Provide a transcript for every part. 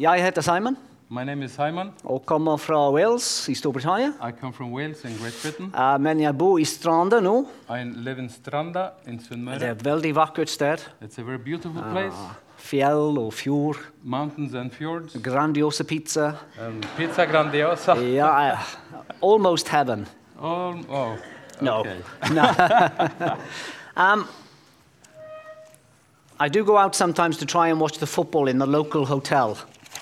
Jeg heter Simon My name is Simon. og kommer fra Wales i Storbritannia. I come from Wales in Great Britain. Eh, Men jeg bor i Stranda nå. I live in Stranda in Det er Sunnmøre. et veldig vakkert sted. It's a very beautiful place. Fjell og fjord. Mountains and fjords. Grandiosa pizza. Um, pizza grandiosa. Ja, eh, almost heaven. Oh, oh. No. okay. Um, I do go out sometimes to try and watch the football in the local hotel.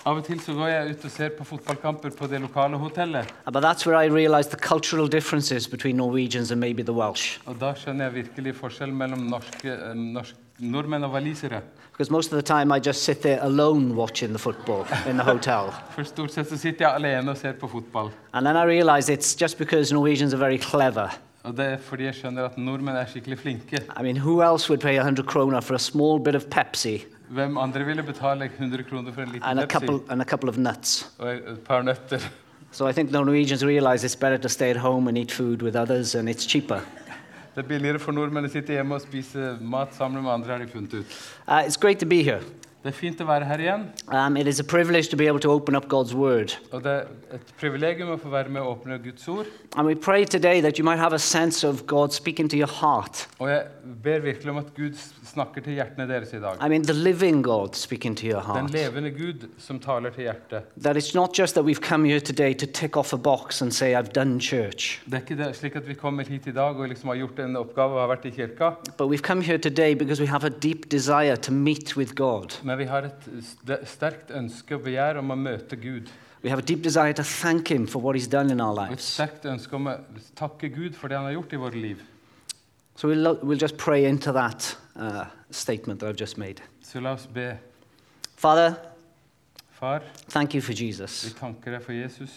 Av og til så går jeg ut og ser på fotballkamper på det lokale hotellet. Uh, But that's where I realize the cultural differences between Norwegians and maybe the Welsh. Og da skjønner jeg virkelig forskjell mellom norske, eh, norsk, nordmenn og walisere. Because most of the time I just sit there alone watching the football in the hotel. For stort sett så sitter jeg alene og ser på fotball. And then I realize it's just because Norwegians are very clever. Og det er fordi jeg skjønner at nordmenn er skikkelig flinke. I mean, who else would pay 100 kroner for a small bit of Pepsi Hvem andre ville betale 100 kroner for en liten and a Pepsi couple, and a couple of nuts? og et par nøtter? So I think the Norwegians realize it's better to stay at home and eat food with others, and it's cheaper. Det er billigere for nordmenn å sitte hjemme og spise mat sammen med andre, har de funnet ut. Uh, it's great to be here. Det er fint å være her igjen, Um, it is a privilege to be able to open up God's Word. og det er et privilegium å få være med å åpne Guds ord. And we pray today that you might have a sense of God speaking to your heart. Og jeg ber virkelig om at Gud snakker til hjertene deres i dag. I mean, the living God speaking to your Den levende Gud som taler til hjertet. That it's not just that we've come here today to tick off a box and say, I've done church, Det er ikke det, slik at vi kommer hit i dag og liksom har gjort en oppgave og har vært i kirka, but we've come here today because we have a deep desire to meet with God. men vi har et sterkt ønske og begjær om å møte Gud. We have a deep desire to thank Him for what He's done in our et lives. sterkt ønske om å takke Gud for det han har gjort i våre liv. So we'll, lo- we'll just pray into that uh, statement that I've just made. Så la oss be. Father, Far, thank you for vi Jesus. tanker deg for Jesus.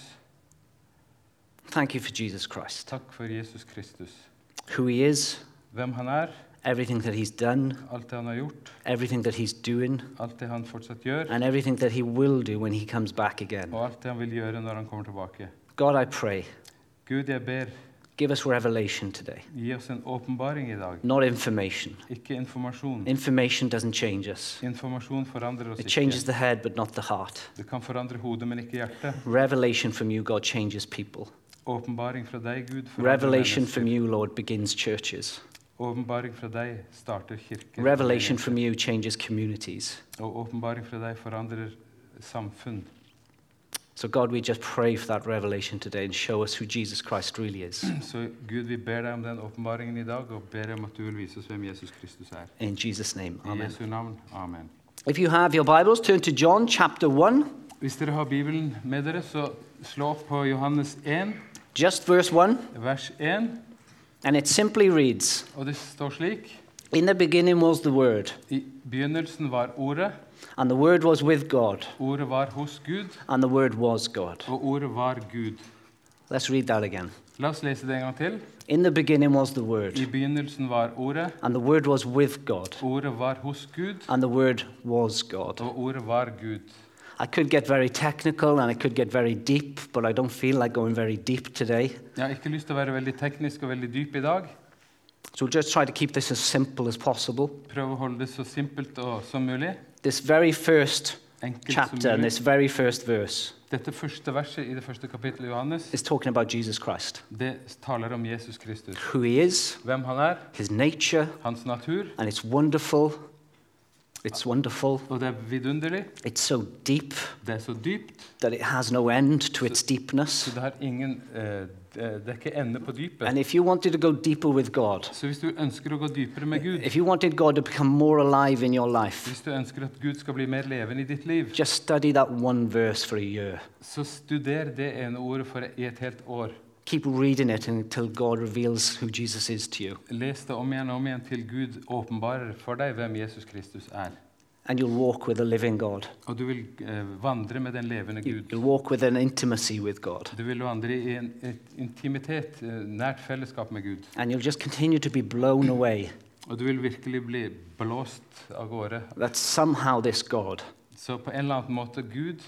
Thank you for Jesus Christ. Takk for Jesus Kristus. Who He is, Hvem han er, everything that He's done, alt det han har gjort, everything that He's doing, alt det han fortsatt gjør, and everything that He will do when He comes back again. og alt det han vil gjøre når han kommer tilbake. God, I pray, Gud, jeg ber, give us revelation today, gi oss en åpenbaring i dag. not information. Ikke informasjon. Information doesn't change us. Informasjon forandrer oss It changes ikke. the head, but not the heart. Det kan forandre hodet, men ikke hjertet. Revelation from you, God, changes people. Åpenbaring fra deg, Gud, forandrer Revelation from mennesker. you, Lord, begins churches. Åpenbaring fra deg starter kirker. Revelation from you changes communities. Og åpenbaring fra deg forandrer samfunn. So, God, we just pray for that revelation today and show us who Jesus Christ really is. Så Gud, vi ber deg om den åpenbaringen i dag, og ber om at du vil vise oss hvem Jesus Kristus er. In Jesus' name, I amen. Jesu navn. Amen. If you have your Bibles, turn to John chapter 1, Hvis dere har Bibelen med dere, så slå opp på Johannes 1, just verse 1, vers 1. and it simply reads Og det står slik In the beginning was the Word, I begynnelsen var Ordet. and the Word was with God, Ordet var hos Gud, and the Word was God. og Ordet var Gud. Let's read that again. La oss lese det en gang til. In the beginning was the Word, I begynnelsen var Ordet. and the Word was with God, Ordet var hos Gud, and the Word was God. og Ordet var Gud. I could get very technical and I could get very deep, but I don't feel like going very deep today. Jeg har ikke lyst til å være veldig teknisk og veldig dyp i dag. So we'll just try to keep this as simple as possible. Prøve å holde det så simpelt og som mulig. This very first Enkelt chapter and this very first verse Dette første verset i det første kapittelet i Johannes, is talking about Jesus Christ, det taler om Jesus Kristus. who he is, Hvem han er, his nature, hans natur, and it's wonderful. It's wonderful. og det er vidunderlig. It's so deep Det er så dypt, that it has no end to its så deepness. det, har ingen, eh, det det er ikke ende på dypet. And if you wanted to go deeper with God, Så hvis du ønsker å gå dypere med Gud, if you wanted God to become more alive in your life, hvis du ønsker at Gud skal bli mer levende i ditt liv, just study that one verse for a year. så studer det ene ordet for i et helt år. Keep reading it until God reveals who Jesus is to you. Les det om igjen og om igjen til Gud åpenbarer for deg hvem Jesus Kristus er. And you'll walk with a living God. Og du vil eh, vandre med den levende Gud. You'll walk with an intimacy with God. Du vil vandre i en et intimitet, eh, nært fellesskap med Gud. And you'll just continue to be blown away Og du vil virkelig bli blåst av gårde. that somehow this God Så på en eller annen måte Gud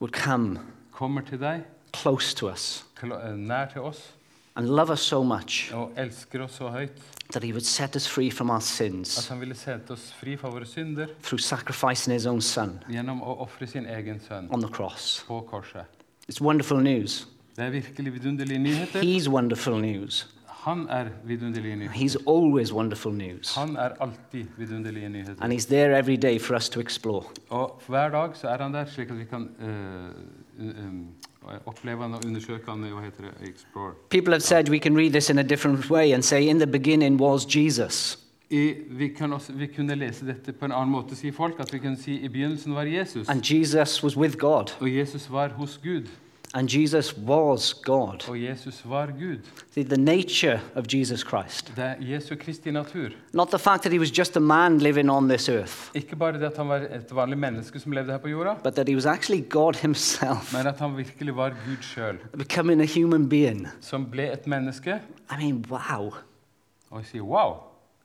would come kommer til deg, close to us nær til oss, and love us so much og elsker oss så høyt that he would set us free from our At sins han ville sette oss fri fra våre synder through sacrificing his own son gjennom å ofre sin egen sønn on the cross. på korset. It's wonderful news. Det er virkelig vidunderlige nyheter. He's wonderful news. Han er vidunderlige nyheter. He's always wonderful news. Han er alltid vidunderlige nyheter. And he's there every day for us to explore. Og hver dag så er han der, slik at vi kan eh, um, Eh, oppleve han og undersøke han. Hva heter det? Explore. People have said we can read this in a different way and say, In the beginning was Jesus. Vi, kan også, vi kunne lese dette på en annen måte, sier folk. At vi si i begynnelsen var Jesus, And Jesus was with God. og Jesus var hos Gud. And Jesus was God. Og Jesus var Gud. See, the nature of Jesus Christ. Det er Jesu Kristi natur. Not the fact that he was just a man living on this earth, Ikke bare det at han var et vanlig menneske som levde her på jorda, but that he was actually God himself, men at han virkelig var Gud sjøl, becoming a human being. som ble et menneske. I mean, wow. Og jeg sier wow.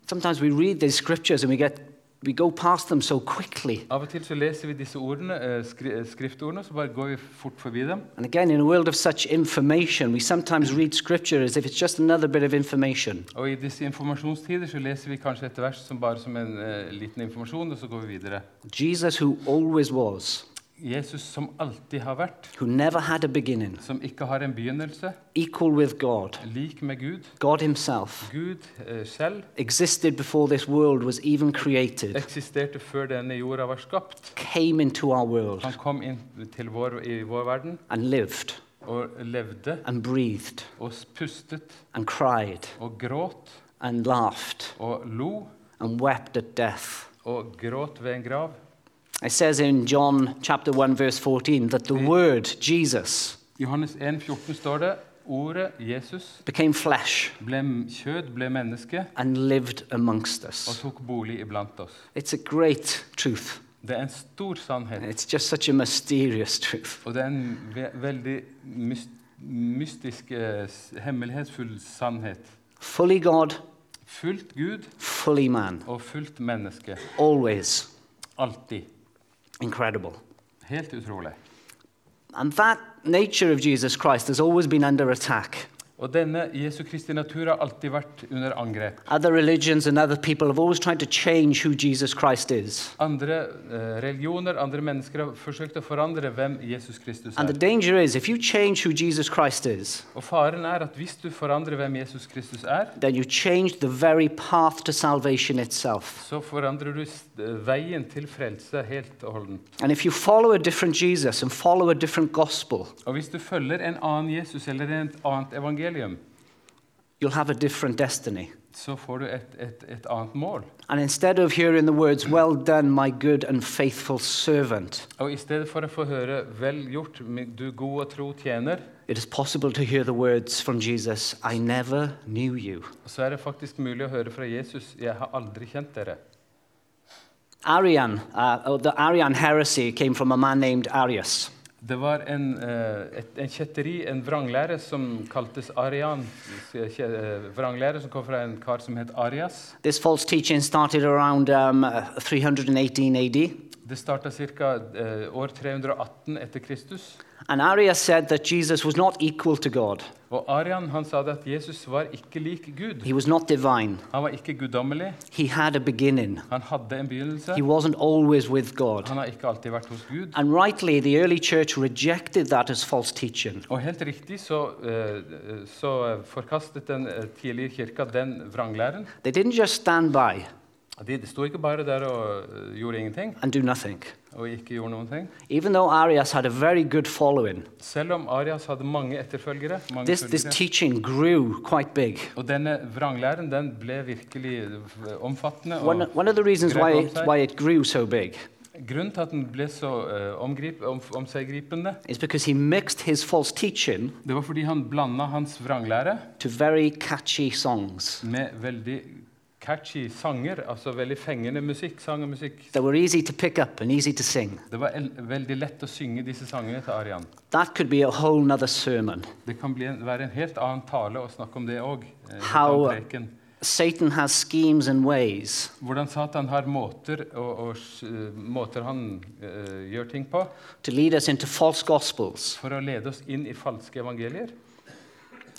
Sometimes we read these scriptures and we get we go past them so quickly. Av og til så leser vi disse ordene, eh, skri eh, skriftordene, så bare går vi fort forbi dem. And again, in a world of such information, we sometimes read scripture as if it's just another bit of information. Og i disse informasjonstider så leser vi kanskje et vers som bare som en eh, liten informasjon, og så går vi videre. Jesus, who always was, Jesus som alltid har vært, who never had a beginning, som ikke har en begynnelse, equal with God, lik med Gud. God himself, Gud eh, selv existed before this world was even created, eksisterte før denne jorda var skapt. came into our world. Han kom inn til vår, i vår verden and lived. og levde and breathed. og pustet and cried. og gråt and laughed. og lo and wept at death. og gråt ved en grav. It says in John chapter 1 verse 14 that the word Jesus I Johannes 1,14 står det ordet Jesus became flesh ble kjød, ble menneske and lived amongst og us. tok bolig iblant oss. It's a great truth. Det er en stor sannhet, It's just such a mysterious truth. og det er en ve veldig myst mystisk, uh, hemmelighetsfull sannhet. Fully God, Fullt Gud fully man. og fullt menneske. Always Alltid. Incredible. Helt utrolig. And that nature of Jesus Christ has always been under attack. Og denne Jesu Kristi natur har alltid vært under angrep. Other religions and other people have always tried to change who Jesus Christ is. Andre eh, religioner, andre mennesker har forsøkt å forandre hvem Jesus Kristus And the er. danger is if you change who Jesus Christ is, Og faren er at hvis du forandrer hvem Jesus Kristus er, then you change the very path to salvation itself. så forandrer du eh, veien til frelse helt og holdent. And if you follow a different Jesus and follow a different gospel, Og hvis du følger en annen Jesus eller et annet evangelium, you'll have a different destiny. så får du et, et, et annet mål. And instead of hearing the words, Well done, my good and faithful servant, Og i stedet for å få høre 'vel gjort, du god og tro tjener', it is possible to hear the words from Jesus, I never knew you. så er det faktisk mulig å høre fra Jesus 'jeg har aldri kjent dere'. Arian, uh, the Arian heresy came from a man named Arius. Det var en, eh, et, en kjetteri, en vranglære, som kaltes Arian. eh, Vranglære som kom fra en kar som het Arias. This false teaching started around um, uh, 318 AD. Det starta ca. Eh, år 318 etter Kristus. And Arius said that Jesus was not equal to God, Og Arian han sa at Jesus var ikke lik Gud. he was not divine. Han var ikke guddommelig. He had a beginning, Han hadde en begynnelse. he wasn't always with God. Han har ikke alltid vært hos Gud. And rightly, the early church rejected that as false teaching. Og helt riktig så, eh, så forkastet den eh, tidlige kirka den vranglæren. They didn't just stand by De sto ikke bare der og eh, gjorde ingenting and do nothing. og ikke gjorde noen ting. Even though Arius had a very good following, Selv om Arias hadde mange etterfølgere. Mange this, this teaching grew quite big. Og denne vranglæren den ble virkelig eh, omfattende. One, one of the reasons why it, why it grew so big Grunnen til at den ble så uh, omgrip, om, omseggripende, is because he mixed his false teaching det var fordi han blanda hans vranglære to very catchy songs med veldig catchy sanger, altså veldig fengende musikk. sang og musikk. that were easy to pick up and easy to sing. Det var veldig lett å synge disse sangene til Arian. That could be a whole nother sermon. Det kan bli en, være en helt annen tale å snakke om det òg. How- Satan has schemes and ways Hvordan Satan har måter, og, og, måter han uh, gjør ting på to lead us into false gospels for å lede oss inn i falske evangelier.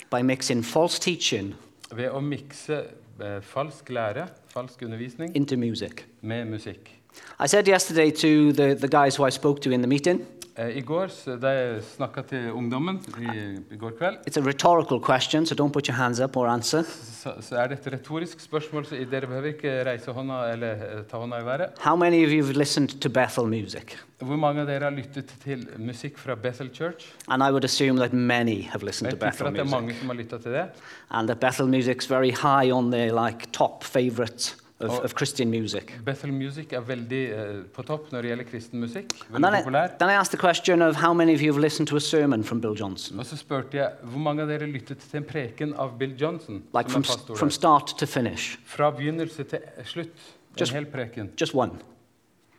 by mixing false teaching Ved å mikse eh, falsk lære, falsk undervisning, into music. med musikk. I said yesterday to the, the guys who I spoke to in the meeting, Eh, I går, så jeg snakka til ungdommen i, i går kveld, it's a rhetorical question, so don't put your hands up or answer. så, så er det et retorisk spørsmål, så dere behøver ikke reise hånda eller eh, ta hånda i været. How many of you have listened to Bethel music? Hvor mange av dere har lyttet til musikk fra Bethel Church? And I would assume that many have listened Jeg to Bethel at det er mange som har lyttet til det. And that Bethel music's very high on their like top favorites of, of Christian music. Bethel Music er veldig uh, på topp når det gjelder kristen musikk. Veldig then I, then I asked the question of how many of you have listened to a sermon from Bill Johnson, Og så spurte jeg hvor mange av dere lyttet til en preken av Bill Johnson. like from, from start to finish? Fra begynnelse til slutt. En Just- hel preken. Just one.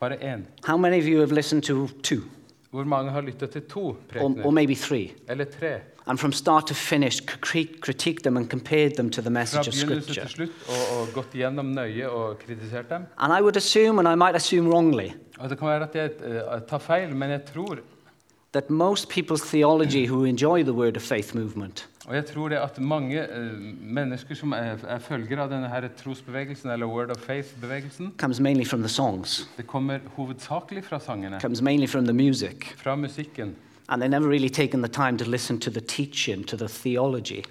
Bare én. How many of you have listened to two, Hvor mange har lyttet til to or, prekener? or maybe three, Eller tre? and from start to finish cri- critiqued them and compared them to the message of Scripture? til slutt og, og gått gjennom nøye og kritisert dem? And I would assume, and I might assume wrongly, Og Det kan være at jeg eh, tar feil, men jeg tror that most people's theology who enjoy the Word of Faith movement Og jeg tror det at mange uh, mennesker som er, er følgere av denne her trosbevegelsen, eller Word of Faith-bevegelsen, det kommer hovedsakelig fra sangene, comes mainly from the music, fra musikken. and they've never really taken the time to listen to the teaching, to the theology.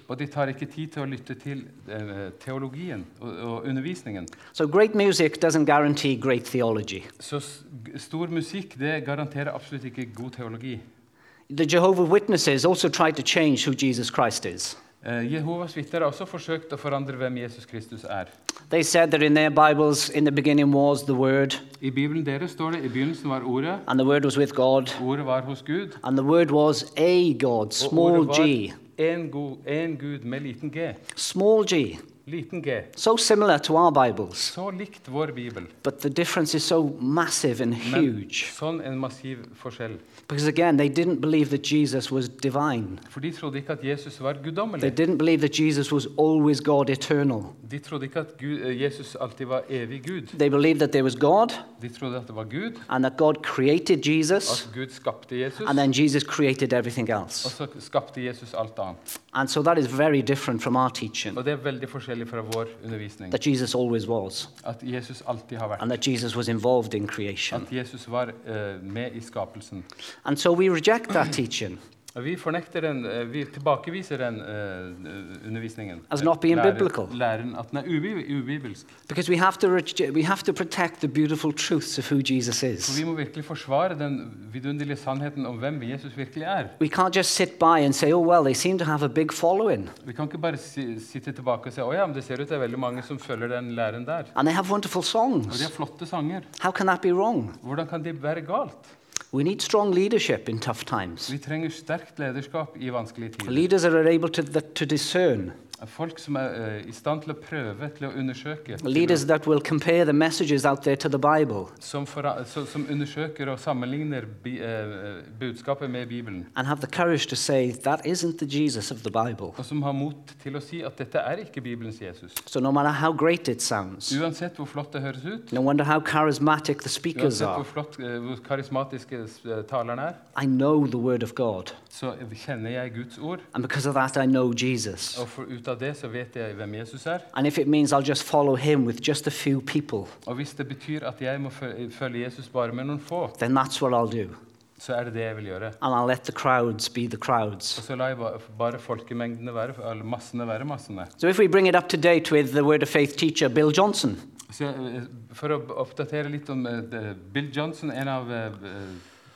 Til teologien og, og undervisningen. So great music doesn't guarantee great theology. Så stor musikk det garanterer absolutt ikke god teologi. The Jehovah Witnesses also tried to change who Jesus Christ is. Eh, Jehovas vitner har også forsøkt å forandre hvem Jesus Kristus er. They said that in their Bibles, in the beginning was the Word, I Bibelen deres står det i begynnelsen var Ordet, and the Word was with God, Ordet var hos Gud, and the Word was a God, og small Ordet var g. en, go- en Gud med liten g. Small g. Liten g. So similar to our Bibles, Så likt vår bibel, but the difference is so massive and men huge. sånn en massiv forskjell. Because again, they didn't believe that Jesus was divine. For de trodde ikke at Jesus var They didn't believe that Jesus was always God eternal. De trodde ikke at Gud, eh, Jesus alltid var evig Gud. They believed that there was God, De trodde at det var Gud, and that God created Jesus, at Gud skapte Jesus, and then Jesus created everything og else. så skapte Jesus alt annet. And so that is very different from our teaching Og det er veldig forskjellig fra vår undervisning. that Jesus always was, At Jesus alltid har vært. and that Jesus was involved in creation. At Jesus var eh, med i skapelsen. And so we reject that teaching Vi fornekter den, eh, vi tilbakeviser den eh, undervisningen. As not being Lære- biblical. Læren at den er ubi- ubibelsk. because we have to, we have to protect the beautiful truths of who Jesus For is. vi må virkelig forsvare den vidunderlige sannheten om hvem Jesus virkelig er. We can't just sit by and say, oh, well, they seem to have a big following, Vi kan ikke bare si, sitte tilbake og si å ja, men det ser ut det er veldig mange som følger den læren der. and they have wonderful Og de songs. har flotte sanger. How can that be wrong? Hvordan kan det være galt? We need strong leadership in tough times. Vi trenger sterkt lederskap i vanskelige tider. Leaders that are able to, to discern. Folk som er eh, i stand til å prøve, til å undersøke. Leaders that will compare the messages out there to the Bible som, for, som undersøker og sammenligner bi, uh, budskapet med Bibelen. and have the courage to say, that isn't the Jesus of the Bible. Og som har mot til å si at dette er ikke Bibelens Jesus. So no matter how great it sounds, Uansett hvor flott det høres ut, no wonder how charismatic the speakers uansett hvor, are, flott, eh, hvor karismatiske talerne er, I know the Word of God. Så kjenner jeg Guds ord. And because of that, I know Jesus. Og for, ut av det så vet jeg hvem Jesus er. And if it means I'll just follow him with just a few people, Og hvis det betyr at jeg må følge, Jesus bare med noen få, then that's what I'll do. så er det det jeg vil gjøre. And I'll let the crowds be the crowds. Og så lar jeg ba- bare folkemengdene være, eller massene være massene. So if we bring it up to date with the Word of Faith teacher Bill Johnson, Så, eh, for å oppdatere litt om eh, det- Bill Johnson, en av eh, eh,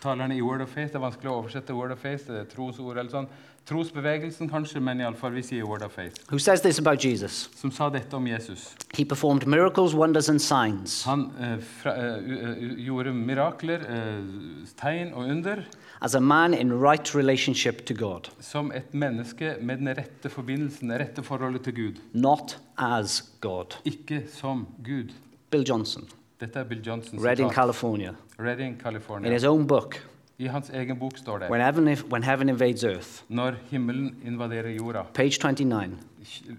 talerne i Word of Faith Det er vanskelig å oversette Word of Faith, eh, trosord eller sånn. Trosbevegelsen kanskje, men iallfall vi sier Word of Faith. who says this about Jesus Som sa dette om Jesus. He performed miracles, wonders, and signs Han uh, fra, uh, gjorde mirakler, uh, tegn og under as a man in right relationship to God, som et menneske med den rette forbindelsen, det rette forholdet til Gud. not as God. Ikke som Gud. Bill Johnson, Dette er Bill Johnson. Redding, sitat. California. Reading, In California. In his own book, I hans egen bok står det when heaven, when heaven Invades Earth, når himmelen invaderer jorda. page 29,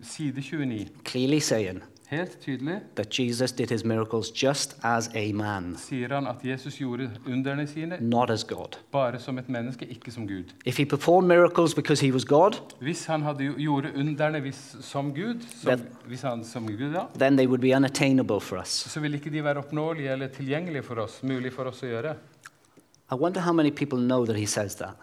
Side 29 clearly saying, Helt tydelig that Jesus did his miracles just as a man, sier han at Jesus gjorde underne sine not as God. bare som et menneske, ikke som Gud. If he performed miracles because he was God, Hvis han hadde gjorde underne hvis, som Gud, som, hvis han som Gud, ja, then they would be unattainable for us. så ikke de være oppnåelige eller tilgjengelige for oss, mulig for oss å gjøre. I wonder how many people know that he says that.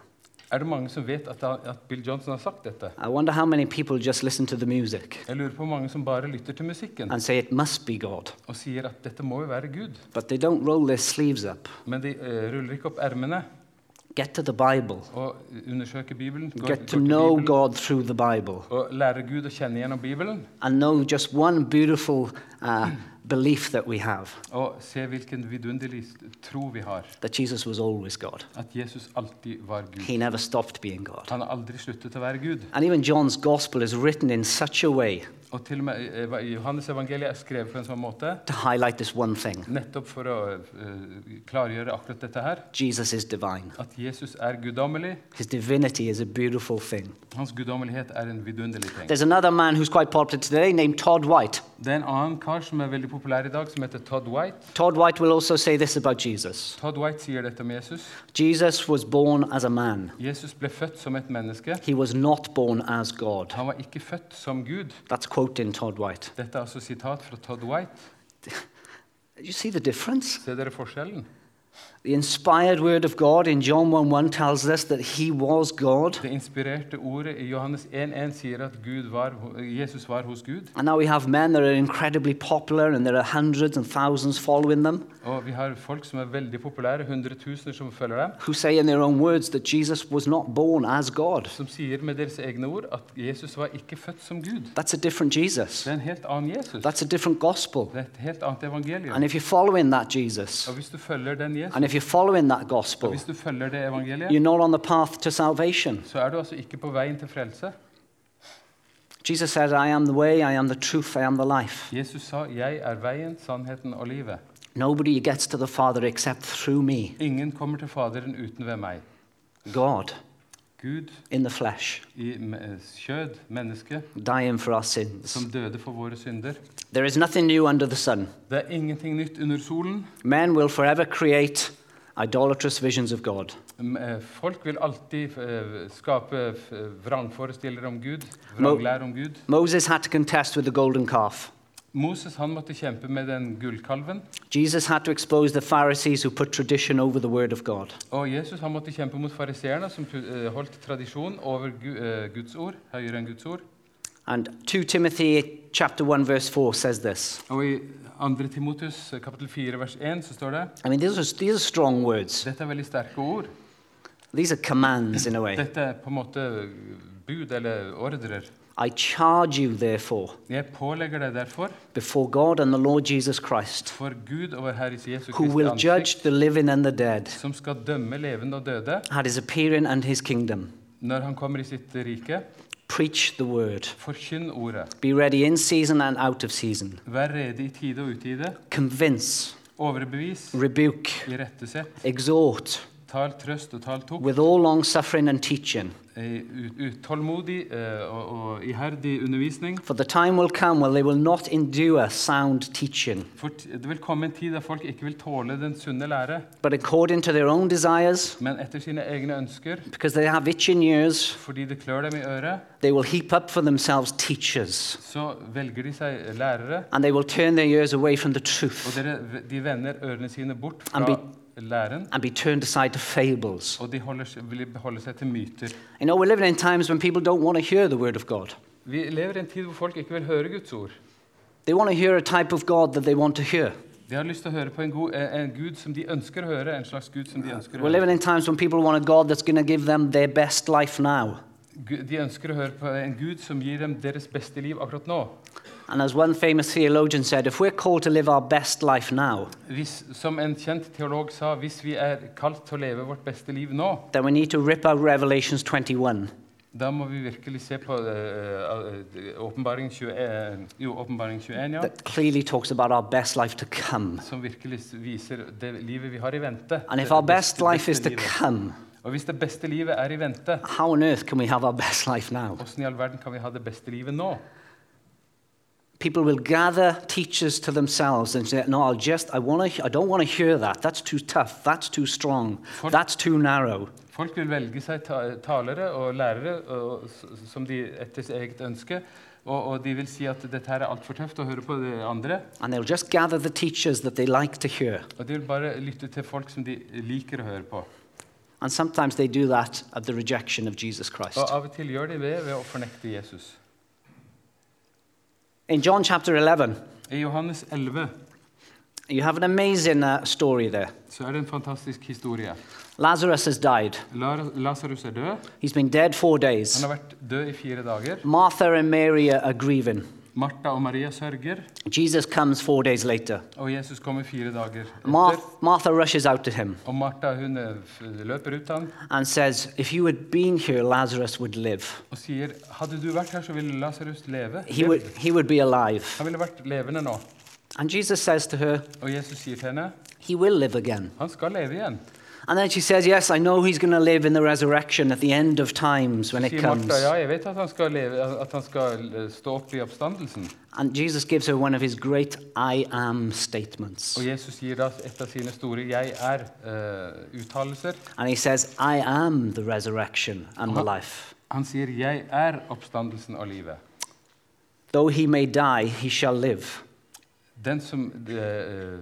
Er det mange som vet at, at Bill Johnson har sagt dette? I wonder how many people just listen to the music Jeg lurer på mange som bare lytter til musikken and say it must be God, og sier at dette må jo være Gud. but they don't roll their sleeves up, Men de eh, ruller ikke opp ermene get to the Bible, Bibelen. Get to know Bibelen God through the Bible, Gud kjenne gjennom Bibelen. and know just one beautiful uh, belief that we have Og se hvilken vidunderlig tro vi har. that Jesus was always God. At Jesus alltid var Gud. He never stopped being God. Han har aldri sluttet å være Gud. And even John's gospel is written in such a way Og til og med Johannes evangeliet er skrevet på en sånn måte to highlight this one thing nettopp for å eh, klargjøre akkurat dette her. Jesus is divine. At Jesus er guddommelig. His divinity is a beautiful thing. Hans guddommelighet er en vidunderlig ting. There's another man who's quite popular today named Todd White. Det er en annen kar som er veldig populær i dag, som heter Todd White. Todd White will also say this about Jesus Todd White sier dette om Jesus. Jesus was born as a man, Jesus ble født som et menneske. he was not born as God. Han var ikke født som Gud. That's quoting Todd White. Dette er altså sitat fra Todd White. You see the difference? Ser dere forskjellen? The inspired word of God in John 1 1 tells us that he was God. Det inspirerte ordet i Johannes 1,1 sier at Gud var, Jesus var hos Gud. And now we have men that are incredibly popular and there are hundreds and thousands following them Og vi har folk som er veldig populære, hundretusener som følger dem, who say in their own words that Jesus was not born as God. som sier med deres egne ord at Jesus var ikke født som Gud. That's a different Jesus. Det er en helt annen Jesus. That's a different gospel. Det er et helt annet evangelium. And if you're following that Jesus, Og hvis du følger den Jesus, if you're following that gospel, hvis du følger det evangeliet, you're not on the path to salvation. så er du altså ikke på veien til frelse. Jesus said, I am the way, I am the truth, I am the life. Jesus sa, 'Jeg er veien, sannheten og livet'. Nobody gets to the Father except through me, Ingen kommer til Faderen uten ved meg. God Gud in the flesh, i me- kjød, menneske, dying for our sins. som døde for våre synder. There is nothing new under the sun. Det er ingenting nytt under solen. Men will forever create idolatrous visions of God. Eh, Folk vil alltid eh, skape eh, vrangforestillinger om Gud, vranglære om Gud. Moses had to contest with the golden calf. Moses han måtte kjempe med den gullkalven. Jesus had to expose the Pharisees who put tradition over the word of God. Og Jesus han måtte kjempe mot fariseerne, som holdt tradisjon over Guds ord, høyere enn Guds ord. And 2 Timothy chapter 1 verse 4 says this. Og i 2. Timotus eh, kapittel 4 vers 1 så står det I mean, these are, these are strong words. Dette er veldig sterke ord. These are commands in a way. Dette er på en måte bud eller ordrer. I charge you, therefore, Jeg pålegger deg derfor before God and the Lord Jesus Christ, for Gud og vår Herre Jesu who will ansikt, judge the living and the dead som skal dømme levende og døde at his appearing and his kingdom. når han kommer i sitt rike. Preach the word. Forkynn ordet. Be ready in season and out of season. Vær rede i tide og utide. Convince, Overbevis. rebuke, Irettesett. exhort Tal trøst og tal tukt. with all long suffering and teaching. Ut- Utålmodig eh, og, og iherdig undervisning. For the time will come when they will not endure sound teaching, For det vil komme en tid der folk ikke vil tåle den sunne lære, but according to their own desires, men etter sine egne ønsker, because they have itching ears, fordi det klør dem i øret, they will heap up for themselves teachers, så velger de seg lærere, and they will turn their ears away from the og truth dere, de vender ørene sine bort fra læren, and be turned aside to fables. og de holder, vil beholde seg til myter. You know, we're living in times when people don't want to hear the word of God. Vi lever i en tid hvor folk ikke vil høre Guds ord. They want to hear a type of God that they want to hear. De har lyst til å høre på en, god, eh, en Gud som de ønsker å høre, en slags Gud som de ønsker å We're høre. living in times when people want a God that's going to give them their best life now. De ønsker å høre på en Gud som gir dem deres beste liv akkurat nå. And as one famous theologian said, if we're called to live our best life now, Hvis, som en kjent teolog sa, hvis vi er kalt til å leve vårt beste liv nå, then we need to rip out Revelations 21 da må vi virkelig se på eh, eh, åpenbaring 20, eh, jo, åpenbaring 21, ja, that clearly talks about our best life to come. som virkelig viser det livet vi har i vente. And if Det our beste- life is to livet. come, Og hvis det beste livet er i vente, how on earth can we have our best life now? hvordan i all verden kan vi ha det beste livet nå? People will gather teachers to themselves and say, "No, I'll just I wanna, I don't want to hear that. That's too tough. That's too strong. Folk- That's too narrow." Folk vil velge seg ta talere og lærere og, som de etter eget ønske. Og, og de vil si at dette her er altfor tøft å høre på de andre. Like to hear. Og de vil bare lytte til folk som de liker å høre på. And sometimes they do that at the rejection of Jesus Christ. Og av og til gjør de det ved å fornekte Jesus. In John chapter 11, I Johannes 11 you have an amazing uh, story there. så er det en fantastisk historie. Lazarus has died. La- Lasarus er død. He's been dead four days. Han har vært død i fire dager. Martha and Mary are grieving. Martha og Maria sørger, Jesus comes four days later. og Jesus kommer fire dager Mar- etter. Martha rushes out to him Og Martha hun løper ut ham and says, If you had been here, Lazarus would live. og sier hadde du vært her, så ville Lasarus leve. He would, he would be alive. Han ville vært levende nå. And Jesus says to her, Og Jesus sier til henne He will live again. han skal leve igjen. And then she says, Yes, I know he's going to live in the resurrection at the end of times when it comes. Martha ja, vet at han skal, leve, at han skal eh, stå opp i oppstandelsen. And Jesus gives her one of his great I am statements. Og Jesus gir da et av sine store 'jeg er'-uttalelser. And he says, I am the resurrection and the life. han sier 'jeg er oppstandelsen og livet'. Though he may die, he shall live. Den som, eh,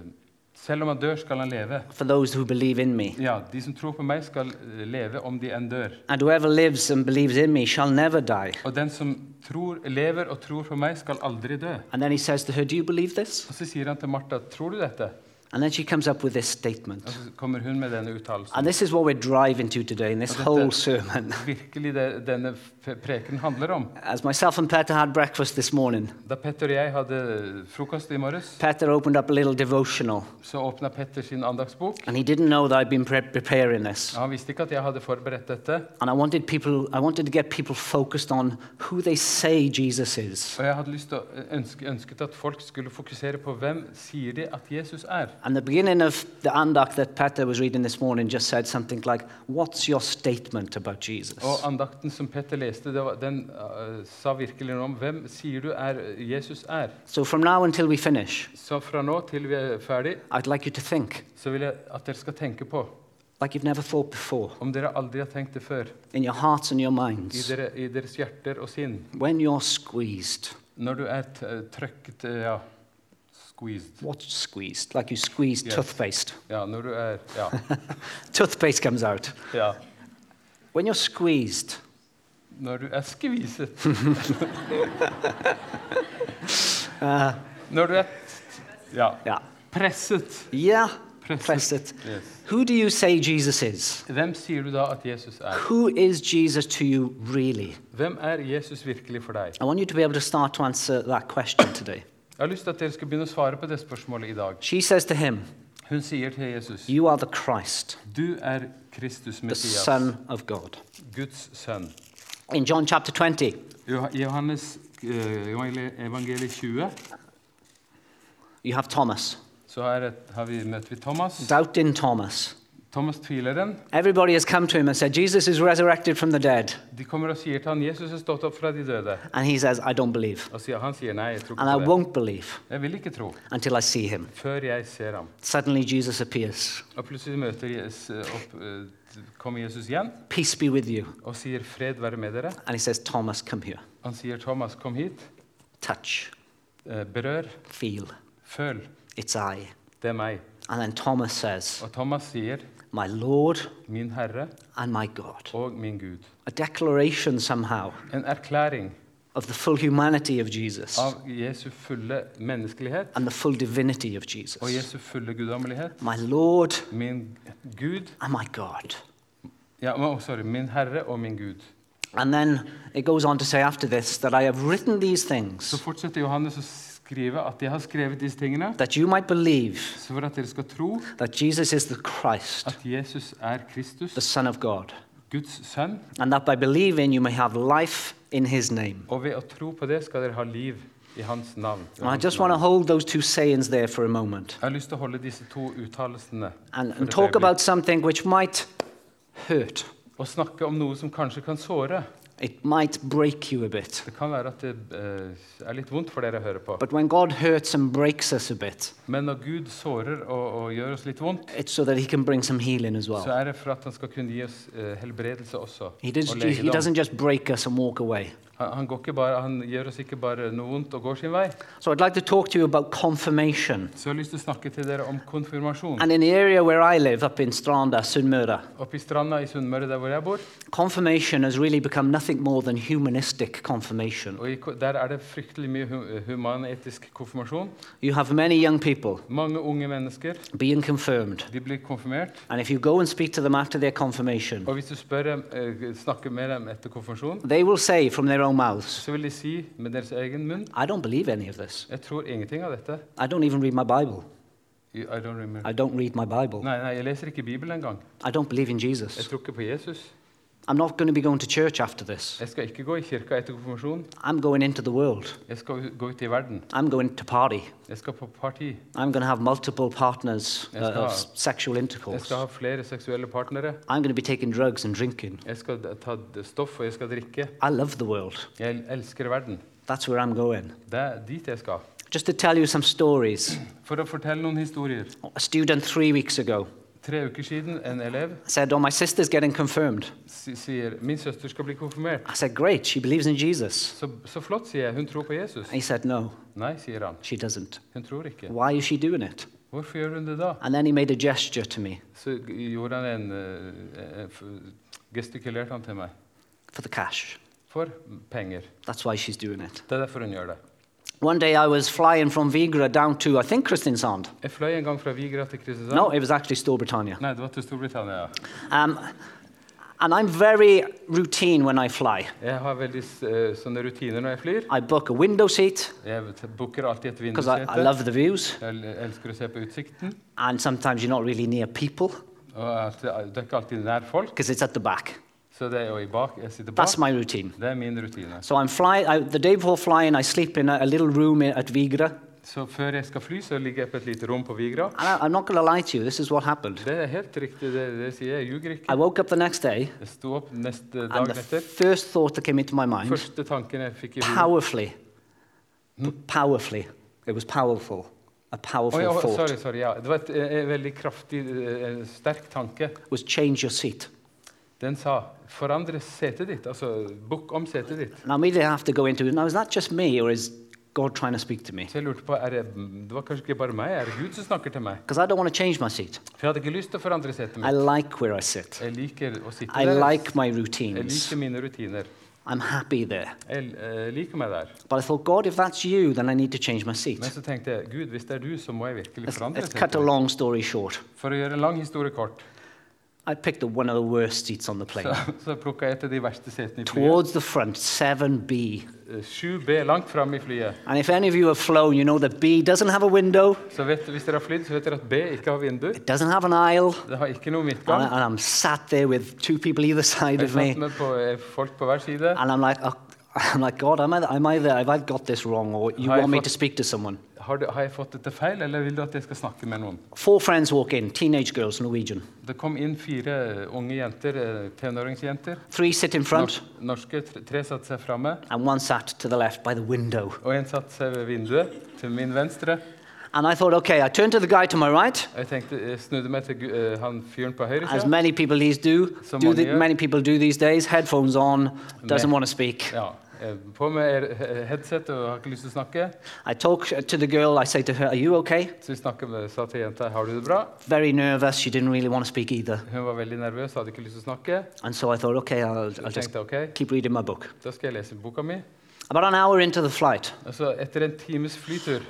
selv om han dør, skal han leve. For those who believe in me. Ja, De som tror på meg, skal eh, leve om de enn dør. And whoever lives and believes in me shall never die. Og den som tror, lever og tror på meg, skal aldri dø. And then he says to her, Do you believe this? Og Så sier han til Martha, 'Tror du dette?' And then she comes up with this statement. And this is what we're driving to today in this whole sermon. Det denne preken handler om. As myself and Peter had breakfast this morning, Petter og jeg hadde frokost i morges, Peter opened up a little devotional. så Petter sin andagsbok. And he didn't know that I'd been pre- preparing this. Han visste ikke at jeg hadde forberedt dette. And I wanted, people, I wanted to get people focused on who they say Jesus is. Og jeg hadde lyst til å ønske, ønsket at folk skulle fokusere på hvem sier de at Jesus er. And the beginning of the andacht that Peter was reading this morning just said something like, What's your statement about Jesus? Og andakten som Petter leste, var, den eh, sa virkelig noe om hvem sier du er Jesus er. So from now until we finish, Så fra nå til vi er ferdig, I'd like you to think så vil jeg at dere skal tenke på, like you've never thought before, om dere aldri har tenkt det før, in your hearts and your i, minds, dere, i deres hjerter og sinn, when you're squeezed. når du er trøkket ja, squeezed. What's squeezed? Like you squeeze Yes. toothpaste. Når du er Ja. Toothpaste comes out. ja. When you're squeezed, Når du er skviset. uh, Når du er yeah, presset. yeah, Presset. press it. Yes. Who do you say Jesus is? Hvem sier du da at Jesus er? Who is Jesus to you really? Hvem er Jesus virkelig for deg? I want you to be able to start to answer that question today. Jeg har lyst til at dere skal begynne å svare på det spørsmålet i dag. She says to him, Hun sier til Jesus, You are the Christ, du er Kristus the Messias, Son of God. Guds sønn. In John chapter 20, Jo- Johannes eh, evangeliet evangeliet 20, you have Thomas. så er har vi, møter vi Thomas. Doubting Thomas. Thomas tvileren. Everybody has come to him and said, Jesus is resurrected from the dead. De kommer og sier til han, Jesus er stått opp fra de døde. And he says, I don't believe. Og sier, han sier, nei, jeg tror And I ikke på det. won't believe Jeg vil ikke tro, until I see him. før jeg ser ham. Suddenly, Jesus appears. Og plutselig møter Jesus, opp, eh, kommer Jesus igjen Peace be with you. og sier, fred være med dere. And he says, Thomas, come here. Han sier, Thomas, kom hit. Touch, Eh, Berør, feel. føl. It's I. Det er meg. And then Thomas says, Og Thomas sier, My Lord min Herre and my God. og min Gud. A declaration somehow En erklæring of the full humanity of Jesus av Jesu fulle menneskelighet and the full divinity of og Jesus. Jesu fulle guddommelighet. My Lord Min Gud and my God. ja, oh, Sorry. Min Herre og min Gud. And then it goes on to say after this that I have written these Så things fortsetter Johannes å skrive at jeg har skrevet disse tingene that you might believe så for at dere skal tro that Jesus is the Christ, at Jesus er the Son of God, Guds sønn, and that by believing you may have life in his name. og ved å tro på det skal dere ha liv i hans navn. I hans just want to hold those two sayings there for a moment Jeg har lyst til å holde disse to uttalelsene and, and talk about something which might hurt. og snakke om noe som kanskje kan såre. It might break you a bit. Det kan være at det uh, er litt vondt for dere å høre på. But when God hurts and breaks us a bit, Men når Gud sårer og, og gjør oss litt vondt, it's so that He can bring some healing as så well. er det for at han skal kunne gi oss uh, helbredelse også. He, does, og he doesn't just break us and walk away. Han, han, bare, han gjør oss ikke bare noe vondt og går sin vei. So I'd like to talk to you about confirmation. Så jeg har lyst til å snakke til dere om konfirmasjon. And in the area where I live, up in Stranda, Sunnmøre, Oppe i stranda i Sunnmøre, der hvor jeg bor, confirmation has really become nothing more than humanistic confirmation. og i, ko- der er det fryktelig mye hu humanetisk konfirmasjon. You have many young people Mange unge mennesker being confirmed. de blir konfirmert. And if you go and speak to them after their confirmation, Og hvis du spør dem, eh, snakker med dem etter konfirmasjon, they will say from their own mouths, så vil de si med deres egen munn I don't believe any of this. Jeg tror ingenting av dette. I don't even read my Bible. I I don't remember. I don't read my Bible. Nei, nei, jeg leser ikke Bibelen engang. I don't believe in Jeg tror ikke på Jesus. I'm not going to be going to church after this. Jeg skal ikke gå i kirka etter konfirmasjon. I'm going into the world. Jeg skal gå ut i verden. I'm going to party. Jeg skal på parti. I'm going to have multiple partners uh, of sexual Jeg intercourse. skal ha flere seksuelle partnere. I'm going to be taking drugs and drinking. Jeg skal ta stoff, og jeg skal drikke. I love the world. Jeg elsker verden. That's where I'm going. Det er dit jeg skal. Just to tell you some stories. For å fortelle noen historier. A student three weeks ago Tre uker siden en elev said, Oh, my sister's getting confirmed. Si- sier min søster skal bli konfirmert. I said, Great, she believes in Jesus. Så, så flott, sier jeg. Hun tror på Jesus. He said, No, Nei, sier han. she doesn't. Hun tror ikke. Why is she doing it? Hvorfor gjør hun det da? And then he made a gesture to me Så gjorde han en eh, eh, f- Gestikulerte han til meg. for the cash. For penger. That's why she's doing it. Det er derfor hun gjør det. One day I was flying from Vigra down to, I think, Kristiansand. Jeg fløy en gang fra Vigra til Kristiansand. No, it was actually Storbritannia. Nei, det var til Storbritannia. Um, and I'm very routine when I fly. Jeg har veldig eh, sånne rutiner når jeg flyr. I book a window seat Jeg booker alltid et because I, I love the views, Jeg el- elsker å se på utsikten. and sometimes you're not really near people Og at det det er ikke alltid nær folk, because it's at the back. så det er jo i bak. Jeg sitter bak. That's my routine. Det er min rutine. So I'm flying. I, the day before flying, I sleep in a, a little room i- at Vigra. Så før jeg skal fly, så ligger jeg på et lite rom på Vigra. Det er helt riktig, det, det sier jeg. Jeg ljuger ikke. I woke up the next day, Jeg sto opp neste the etter. first thought that came into my mind, Første tanken jeg fikk i hodet powerfully, powerfully, it was powerful, a powerful oh, ja, thought, sorry, sorry, ja. Det var et, eh, veldig kraftig, eh, sterk tanke. was change your seat. Den sa 'forandre setet ditt', altså bukk om setet ditt. And I have to go into, now is that just me or is God trying to speak to me? Så jeg lurte på, er det, det var kanskje ikke bare meg, er det Gud som snakker til meg? Because I don't want to change my seat. For jeg hadde ikke lyst til å forandre setet I like where I sit. Jeg liker å sitte I der. like my Jeg routines. liker mine rutiner. I'm happy there. Jeg eh, liker meg der. But I thought, God, if that's you, then I need to change my seat. Men så tenkte jeg, Gud, hvis det er du, så må jeg virkelig Let's, forandre let's cut a long story short. For å gjøre en lang historie kort, I picked up one of the worst seats on the plane. så plukka jeg et av de verste setene i flyet. Towards the front, 7B. Eh, 7B langt fram i flyet. And if any of you have flown, you know that B doesn't have a window, Så vet, hvis dere har flydd, så vet dere at B ikke har vindu. it doesn't have an aisle, Det har ikke noe and, midtgang. I, and I'm sat there with two people either side of me, satt med på, eh, folk på hver side. and I'm like, oh, I'm like, God, am I, am I there? Have I got this wrong, or you Har jeg want me to speak to someone? Har, du, har jeg fått dette feil, eller vil du at jeg skal snakke med noen? Four friends walk in, teenage girls, Norwegian. Det kom inn fire unge jenter, eh, tenåringsjenter. Three sit in front, Nors- norske. Tre, satt satte seg framme, and one sat to the left by the window. og en satte seg ved vinduet til min venstre. And I thought, okay, I turned to the guy to my right, Jeg tenkte, jeg snudde meg til eh, han fyren på høyre as many people these do, do the, many people do these days, headphones on, doesn't want to speak. Ja, på med headset og har ikke lyst til å snakke. I talk to the girl, I say to her, are you okay? Så vi snakker med, sa til jenta har du det bra. Very nervous, she didn't really want to speak either. Hun var veldig nervøs, hadde ikke lyst til å snakke. And so I thought, okay, I'll, I'll tenkte, just okay. keep reading my book. da skal jeg lese boka mi. About an hour into the flight, Altså, etter en times flytur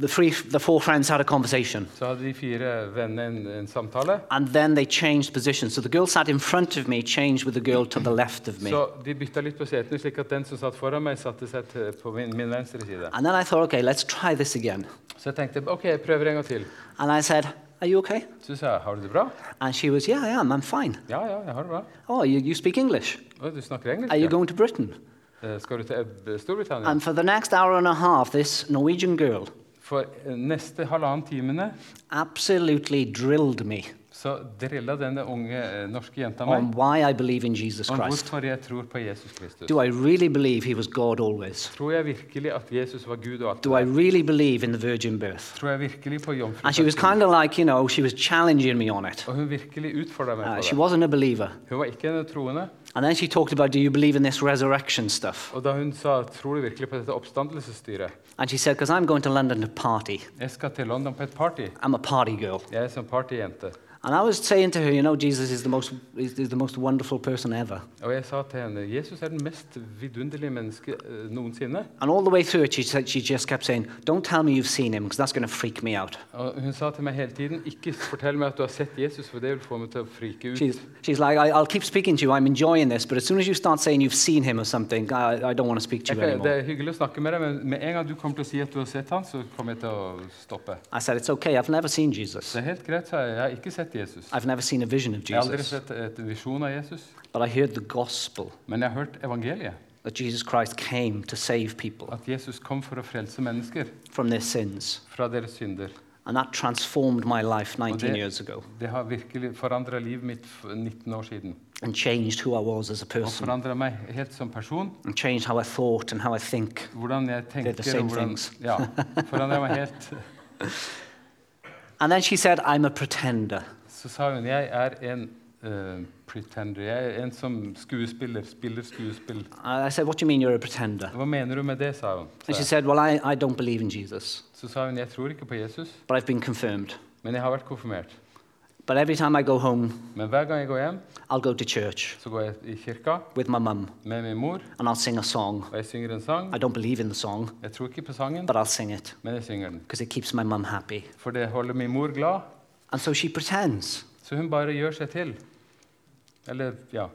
the, three, the four friends had a conversation. så hadde de fire vennene en, en samtale. And then they changed positions. So the girl sat in front of me changed with the girl to the left of me. Så de bytta litt på setene, slik at den som satt foran meg, satte seg på min, min venstre side. And then I thought, okay, let's try this again. Så jeg tenkte ok, jeg prøver en gang til. And I said, are you okay? Så sa jeg har du det bra? And she was, yeah, I am, I'm fine. Ja, ja, jeg har det bra. Oh, you, you speak English? Du snakker engelsk? Are you going to Britain? Eh, Skal du til Storbritannia? And for the next hour and a half, this Norwegian girl For eh, neste halvannen timene absolutely drilled me. Så drilla denne unge eh, norske jenta meg om hvorfor jeg tror på Jesus Kristus. Do I really believe he was God always? Tror jeg virkelig at Jesus var Gud og alt Do I really believe in the virgin birth? Tror jeg virkelig på And she was jomfrufødselen? kind of like, you know, she was challenging me on it. Og hun virkelig utfordra meg Uh, på she det. wasn't a believer. Hun var ikke en troende. And then she talked about, do you believe in this resurrection stuff? Og da hun sa 'Tror du virkelig på dette oppstandelsesstyret?' And she said, because I'm going to London to party. Jeg skal til London på et party. I'm a party girl. Jeg er som partyjente. And I was saying to her, you know, Jesus is the most, is, is the most wonderful person ever. Og jeg sa til henne 'Jesus er den mest vidunderlige menneske eh, noensinne'. And all the way through it, she, said, she just kept saying, don't tell me you've seen him, because that's going to freak me out. Og hun sa til meg hele tiden 'Ikke fortell meg at du har sett Jesus, for det vil få meg til å frike ut'. She's, she's like, I, I'll keep speaking to you, I'm enjoying this, but as soon as you start saying you've seen him or something, I, I don't want to speak to you anymore. det er hyggelig å snakke med deg, men med en gang du kommer til å si at du har sett han, så kommer jeg til å stoppe. I said, it's okay, I've never seen Jesus. Det er helt greit, sa jeg. Jeg har ikke sett Jesus. I've never seen a vision of Jeg har aldri Jesus. sett et visjon av Jesus, But I heard the gospel men jeg har hørt evangeliet. that Jesus Christ came to save people At Jesus kom for å frelse mennesker from their sins. fra deres synder. And that transformed my life 19 det- years ago Det har virkelig forandra livet mitt for 19 år siden. and changed who I was as a Og person forandra meg helt som person. and changed how I thought and how I think. Hvordan jeg the same og hvordan, things. ja, forandra meg helt. And then she said, I'm a pretender. Så sa hun jeg er en Uh, pretender. Jeg er en som skuespiller. Spiller skuespill. I said, What do you mean you're a pretender? Hva mener du med det, sa hun. And Sa she said, Well, I, I don't believe in Jesus, Så sa hun jeg tror ikke på Jesus, but I've been confirmed. men jeg har vært konfirmert. But every time I go home, Men hver gang jeg går hjem, I'll go to church så går jeg i kirka with my mum med min mor, and I'll sing a song. og jeg synger en sang. I don't believe in the song, Jeg tror ikke på sangen, but I'll sing it men jeg synger den. because it keeps my mum happy. For det holder min mor glad. And so she pretends. Så hun bare gjør seg til. Eller, ja.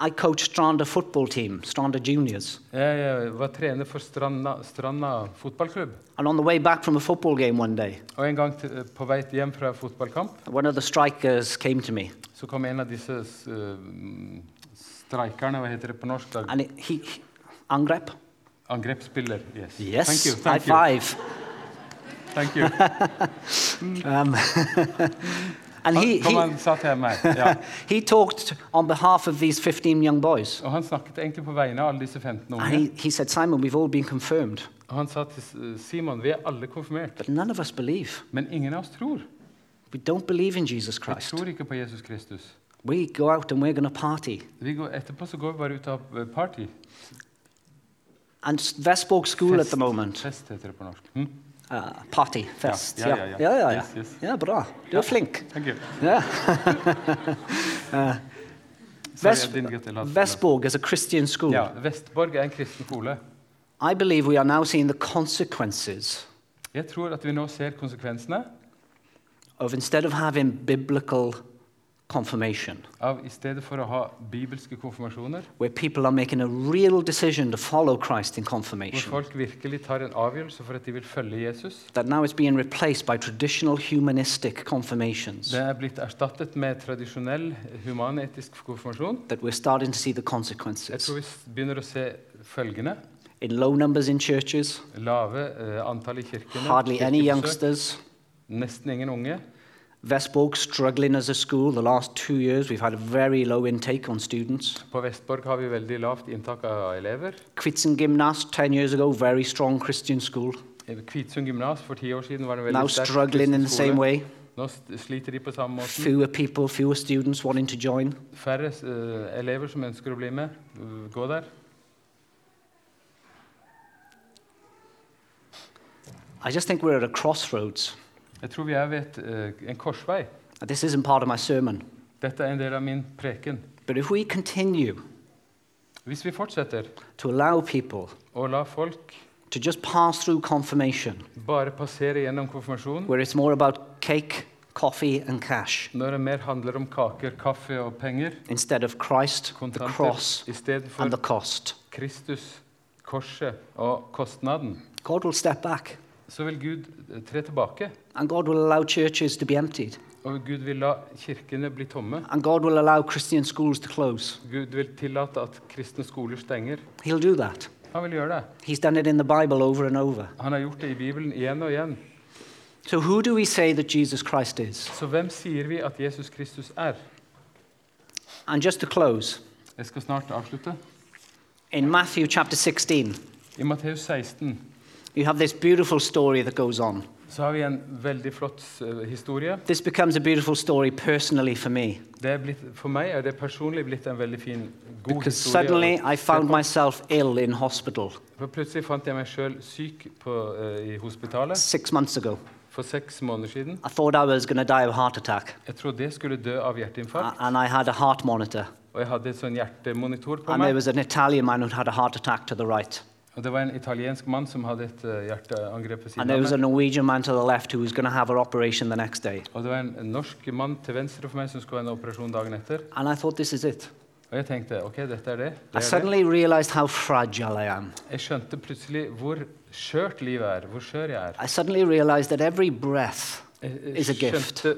I coach Stranda football team, Stranda Juniors. Jeg eh, var trener for Stranda, Stranda fotballklubb. And on the way back from a football game one day, Og en gang til, på vei hjem fra fotballkamp one of the strikers came to me så kom en av disse eh, streikerne, hva heter det på norsk? Da? and he, he angrep. Angrepsspiller. Yes. Yes, Thank you. high Thank you. five. Thank you. Um, and he, he, han sa. Ja. he talked on behalf of these 15 young boys. Og han snakket egentlig på vegne av alle disse 15 And he, he said, Simon, we've all been confirmed, Og han sa til Simon vi er alle konfirmert, but none of us believe. men ingen av oss tror. We don't believe in Jesus Vi Christ. tror ikke på Jesus Kristus. We go out and we're going to party. Vi går, etterpå så går vi bare ut eh, party. And Vesborg School at the moment, Fest heter det på norsk. Hm? Uh, party, Ja, ja, ja, ja. ja, yeah. Yes, yes. ja, bra. You're flink. Thank you. Yeah. Sorry, Ves- I didn't get the last- Vesborg is a Christian school. Ja, Vestborg er en kristen skole. I believe we are now seeing the consequences Jeg tror at vi nå ser konsekvensene of instead of having biblical confirmation, av i stedet for å ha bibelske konfirmasjoner, where people are making a real decision to follow Christ in hvor folk virkelig tar en avgjørelse for at de vil følge Jesus. that now is being replaced by traditional humanistic confirmations, Det er blitt erstattet med tradisjonell humanetisk konfirmasjon. that we're starting to see the Jeg tror vi begynner å se følgende. In low numbers in churches, Lave uh, antall i kirkene. hardly any youngsters. Nesten ingen unge. Vesborg struggling as a school. The last two years, we've had a very low intake on students. På Vestborg har vi veldig lavt inntak av elever. Kvitzen Gymnast, 10 years ago, very strong Christian school. Eh, Kvitsund gymnas for ti år siden var en Now veldig sterk struggling in the same way. Nå sliter de på samme måte. Fewer people, fewer students wanting to join. Færre eh, elever som ønsker å bli med, eh, gå der. I just think we're at a crossroads. Jeg tror vi er ved et, eh, en korsvei. This isn't part of my sermon. Dette er en del av min preken. But if we continue Hvis vi fortsetter to allow people å la folk to just pass through confirmation, bare passere gjennom konfirmasjon, where it's more about cake, coffee, and cash, når det mer handler om kaker, kaffe og penger, instead of Christ, the cross, and the cost, Kristus, korset og kostnaden, God will step back. Så vil Gud eh, tre tilbake. And God will allow churches to be emptied. Og Gud vil la kirkene bli tomme. And God will allow Christian schools to close. Gud vil tillate at kristne skoler stenger. He'll do that. Han vil gjøre det. He's done it in the Bible over and over. Han har gjort det i Bibelen igjen og igjen. So, who do we say that Jesus Christ is? Så hvem sier vi at Jesus Kristus er? And just to close, Jeg skal snart avslutte. in Matthew chapter 16, I Matteus 16 you have this beautiful story that goes on. så har vi en veldig flott eh, historie. This becomes a beautiful story personally for me Det er blitt, for meg er det personlig blitt en veldig fin, god because historie. suddenly I found myself ill in hospital For plutselig fant jeg meg sjøl syk på, uh, i hospitalet six months ago. for seks måneder siden. I thought I was going to die of heart attack, Jeg trodde jeg skulle dø av hjerteinfarkt, and I had a heart monitor. og jeg hadde en sånn hjertemonitor på And there was an Italian man who had a heart attack to the right. Og det var en italiensk mann som hadde et eh, hjerteangrep ved siden av meg. Og det var en norsk mann til venstre for meg som skulle ha en operasjon dagen etter. Og jeg tenkte ok, dette er det. Det, er det. Jeg skjønte plutselig hvor skjørt livet er, hvor skjør jeg er. Jeg gift. skjønte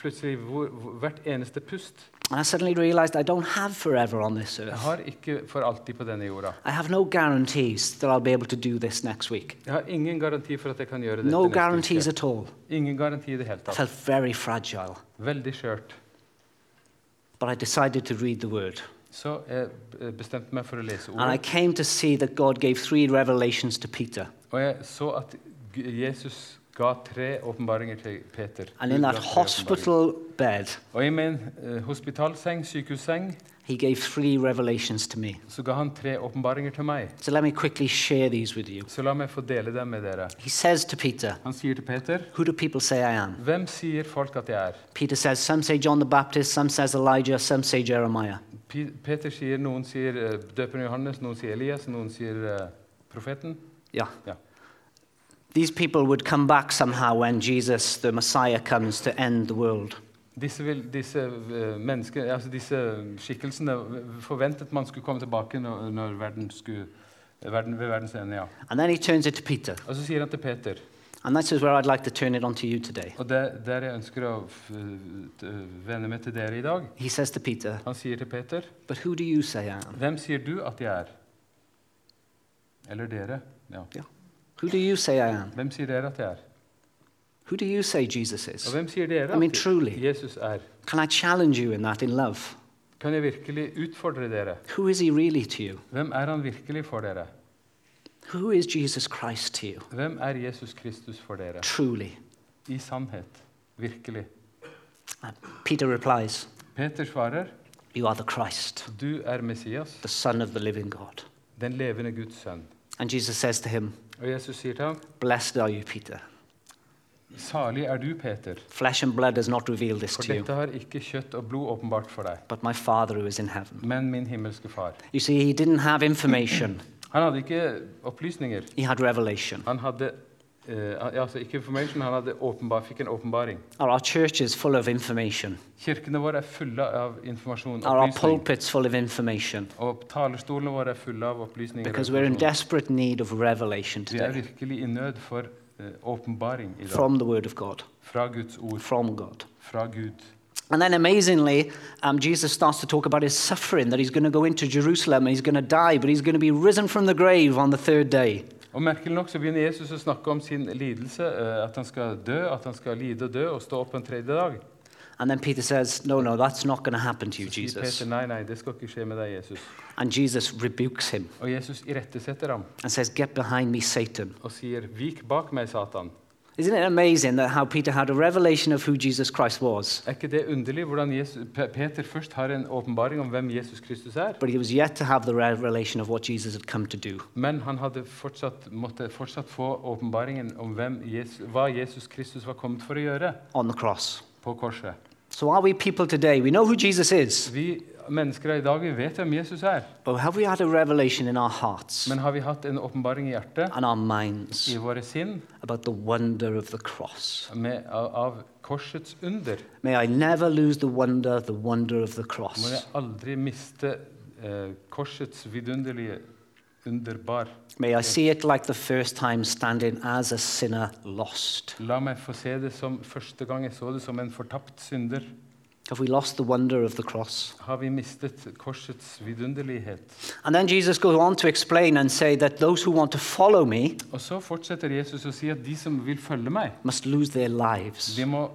plutselig hvor, hvert eneste pust. And I suddenly realized I don't have forever on this Jeg earth. har ikke for alltid på denne jorda. I have no guarantees that I'll be able to do this next week. Jeg har ingen garanti for at jeg kan gjøre dette No neste guarantees uke. at all. Ingen garanti i det hele I tatt. felt very fragile. Veldig skjørt. But I decided to read the word. Så jeg eh, bestemte meg for å lese And I ordet. came to see that God gave three revelations to Peter. Og jeg så at G- Jesus tre åpenbaringer til Peter. And in that ga tre åpenbaringer. hospital bed, Og i min eh, hospitalseng, sykehusseng, he gave three revelations to me. så ga han tre åpenbaringer til meg. So let me quickly share these with you. Så la meg få dele dem med dere. He says to Peter, Han sier til Peter, Who do people say I am? hvem sier folk at jeg er? Peter says, Some say John the Baptist, some says Elijah, some say Jeremiah. Pe- Peter sier, noen sier eh, døperen Johannes, noen sier Elias, noen sier eh, profeten. Yeah. Yeah. These people would come back somehow when Jesus, the Messiah, comes to end the world. Disse, vil, disse, eh, altså disse skikkelsene forventet man skulle komme tilbake når, når verden skulle, verden, ved verdens ende. Ja. And then he turns it to Peter. Og så sier han til Peter, And this is where I'd like to turn it on to you today. og der, der jeg ønsker å vende meg til dere i dag He says to Peter, Han sier til Peter, But who do you say I am? hvem sier du at jeg er? Eller dere? Ja. Who do you say I am? Hvem sier dere at jeg er? Who do you say Jesus Og is? hvem sier dere I mean, truly. Jesus er? Can I challenge you in that in love? Kan jeg virkelig utfordre dere? Who is he really to you? Hvem er han virkelig for dere? Who is Jesus Christ to you? Hvem er Jesus Kristus for dere? Truly. I sannhet. Virkelig. Uh, Peter replies, Peter svarer, You are the Christ, du er Messias, the Son of the living God. den levende Guds sønn. And Jesus says to him, Og Jesus sier til ham, Blessed are you, Peter. salig er du, Peter, Flesh and blood does not reveal this for to you, dette har ikke kjøtt og blod åpenbart for deg, but my Father who is in heaven. men min himmelske far. You see, he didn't have information, Han hadde ikke opplysninger. he had revelation. Han hadde eh, altså ikke information, han hadde åpenbar, fikk en åpenbaring. Are our churches full of information? Kirkene våre er fulle av informasjon. Are our pulpits full of information? Og talerstolene våre er fulle av opplysninger. Because we're in desperate need of revelation Vi er today virkelig i nød for eh, åpenbaring i dag. from the Word of God, Fra Guds ord. from God. Fra Gud. And then amazingly, um, Jesus starts to talk about his suffering, that he's going to go into Jerusalem and he's going to die, but he's going to be risen from the grave on the third day. Og Merkelig nok så begynner Jesus å snakke om sin lidelse, eh, at han skal dø, at han skal lide og dø og stå opp en tredje dag. And then Peter says, No, no, that's not going to happen to you, Jesus. Peter nei, nei, det skal ikke skje med deg, Jesus. And Jesus rebukes him Og Jesus ham and says, Get behind me, Satan. og sier, 'Vik bak meg, Satan'. Isn't it amazing that how Peter had a revelation of who Jesus Christ was, Er ikke det underlig hvordan Jesus, Peter først har en åpenbaring om hvem Jesus Kristus er, but he was yet to have the revelation of what Jesus had come to do? men han hadde fortsatt, måtte fortsatt få åpenbaringen om hvem Jesus, hva Jesus Kristus var kommet for å gjøre on the cross. på korset? So, are we people today? We know who Jesus is, Vi mennesker i dag vi vet hvem Jesus er, but have we had a revelation in our hearts men har vi hatt en åpenbaring i hjertet, and our minds i våre sinn, about the wonder of the cross? med, av, av korsets under? May I never lose the wonder, the wonder of the Må jeg aldri miste eh, korsets vidunderlige underbar. May I see it like the first time standing as a sinner lost. La meg få se det som første gang jeg så det som en fortapt synder. Have we lost the wonder of the cross? Har vi mistet korsets vidunderlighet? And then Jesus goes on to explain and say that those who want to follow me Og så fortsetter Jesus å si at de som vil følge meg, must lose their lives, de må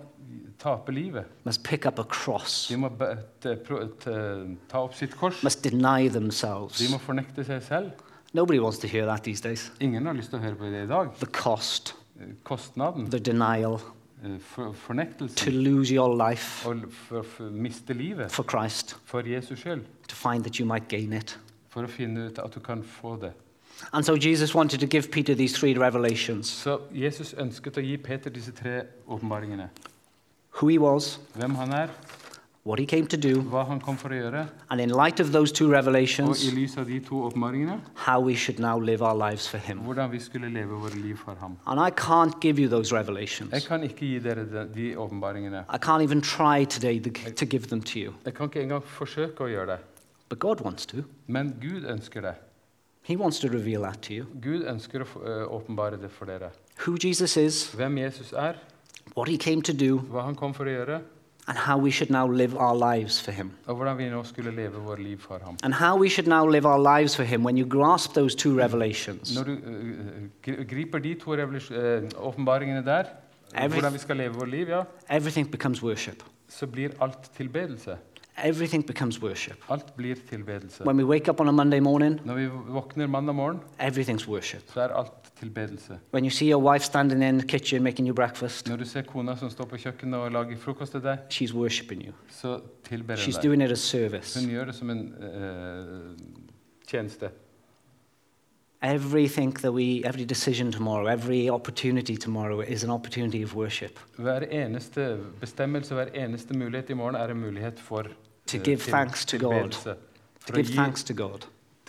tape livet. must pick up a cross, De må be- t- pro- t- ta opp sitt kors. must deny De themselves. må fornekte seg selv. Nobody wants to hear that these days. Ingen har lyst til å høre på det i dag. The cost, Eh, Kostnaden, the denial, for, to lose your life for, for for Christ, skyld. to find that you might gain it. For å finne ut at du kan få det. And so Jesus wanted to give Peter these three revelations So Jesus ønsket å gi Peter disse tre åpenbaringene. who he was, Hvem han er, what he came to do, and in light of those two revelations, how we should now live our lives for him. And I can't give you those revelations. I can't even try today to give them to you. But God wants to. He wants to reveal that to you. Who Jesus is, what he came to do, and how we should now live our lives for him. And how we should now live our lives for him when you grasp those two revelations. Når du uh, griper de to revolusj- uh, der, Every- hvordan vi skal leve vårt liv, ja, Everything becomes worship. så blir alt tilbedelse. Everything becomes worship. Alt blir tilbedelse. When we wake up on a Monday morning, Når vi våkner mandag morgen, everything's worship. så er alt tilbedelse. When you see your wife standing in the kitchen making you breakfast, Når du ser kona som står på kjøkkenet og lager frokost til deg, she's worshiping you. så tilber She's hun deg. doing it as service. Hun gjør det som en tjeneste. Everything that we, every decision tomorrow, every opportunity tomorrow is an opportunity of worship. Hver eneste bestemmelse, hver eneste mulighet i morgen er en mulighet for To eh, give thanks to God. tilbedelse. To For å give gi, thanks to God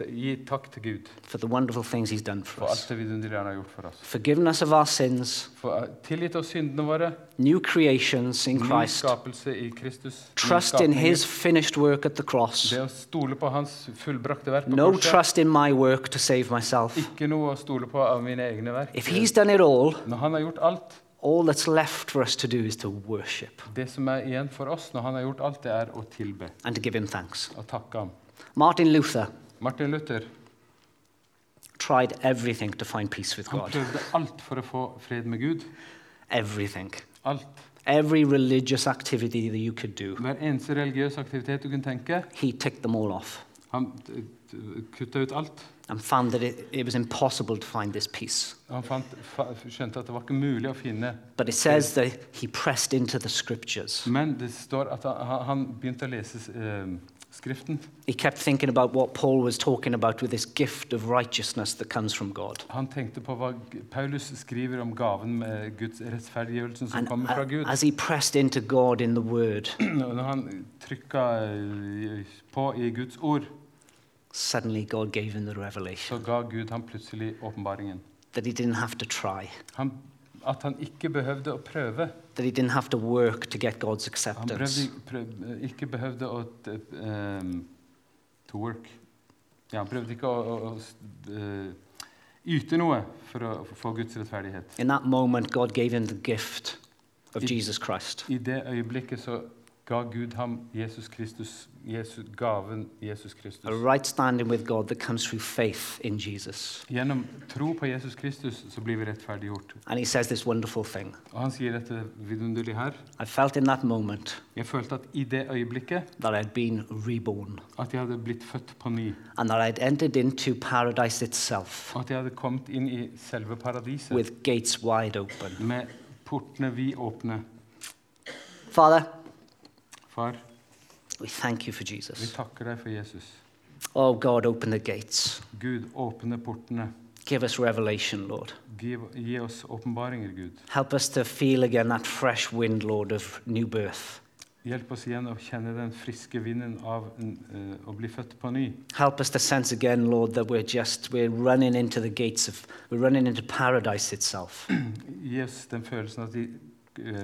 gi takk til Gud for the wonderful things He's done for for alt us. det vidunderlige han har gjort for oss. Forgiveness of our sins, For eh, tilgitt oss syndene våre, new creations in ny Christ, skapelse i Kristus, trust in. His finished work at the cross, Det å stole på Hans fullbrakte verk på no korset. trust in my work to save myself. Ikke noe å stole på av mine egne verk. If He's done it all, Når Han har gjort alt, all that's left for us to do is to worship det som er igjen for oss når Han har gjort alt, det er å tilbe and to give Him thanks. og takke Ham. Martin Luther Martin Luther tried everything to find peace with han God. prøvde alt for å få fred med Gud. Everything. Alt. Every religious activity that you could do, Hver eneste religiøs aktivitet du kunne tenke. he ticked them all off Han kutta ut alt. and found that it, it was impossible to find this peace. Han fant, skjønte at det var ikke mulig å finne. But it says that he pressed into the scriptures. Men det står at han, han begynte å lese eh, Skriften. He kept thinking about what Paul was talking about with this gift of righteousness that comes from God. Han tenkte på hva Paulus skriver om gaven med Guds rettferdiggjørelsen som And kommer fra Gud. as he pressed into God in the Word, Når han trykka eh, på i Guds ord, suddenly God gave him the så revelation ga Gud ham plutselig åpenbaringen. that he didn't have to try, Han, at han ikke behøvde å prøve. that he didn't have to work to get God's Han acceptance. prøvde, prøv, ikke behøvde å um, To work. Ja, han prøvde ikke å, å, å eh, yte noe for å få Guds rettferdighet. In that moment, God gave him the gift of It- Jesus Christ. I det øyeblikket så ga Gud ham Jesus Kristus, Jesus, gaven Jesus Kristus. A right standing with God that comes through faith in Jesus. Gjennom tro på Jesus Kristus så blir vi rettferdiggjort. And he says this wonderful thing Og han sier dette vidunderlig her. I felt in that moment Jeg følte at i det øyeblikket that I'd been reborn at jeg hadde blitt født på ny. and that I'd entered into paradise itself Og at jeg hadde kommet inn i selve paradiset with gates wide open. med portene vidåpne. Father, Far, we thank you for vi Jesus. takker deg for Jesus. Oh God, open the gates. Gud, åpne portene. Give us revelation, Lord. Gi, gi oss åpenbaringer, Gud. Help us to feel again that fresh wind, Lord, of new birth. Hjelp oss igjen å kjenne den friske vinden av eh, å bli født på ny. Help us to sense again, Lord, that we're just we're running into the gates of we're running into paradise itself Gi oss den følelsen at vi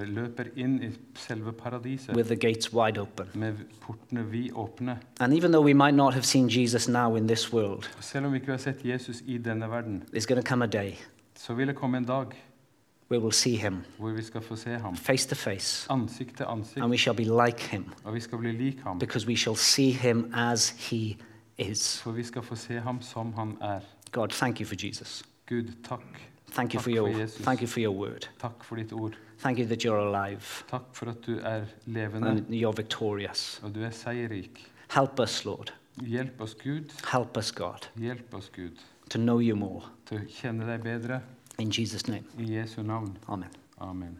løper inn i selve paradiset with the gates wide open. med portene vidåpne. And even though we might not have seen Jesus now in this world, Selv om vi ikke har sett Jesus i denne verden, there's going to come a day så vil det komme en dag where we'll see him hvor vi skal få se ham face to face, ansikt til ansikt, and we shall be like him og vi skal bli lik ham. because we shall see him as he is. For vi skal få se ham som han er. God, thank you for Jesus. Gud, takk. Thank you Takk for your, for Jesus. thank you for your word. Takk for ditt ord. Thank you that you're alive Takk for at du er levende, and you're victorious. og du er seierrik. Help us, Lord. Hjelp oss, Gud. Help us, God, Hjelp oss, Gud, to know you more. til å kjenne deg bedre. In Jesus' name, I Jesu navn. amen. Amen.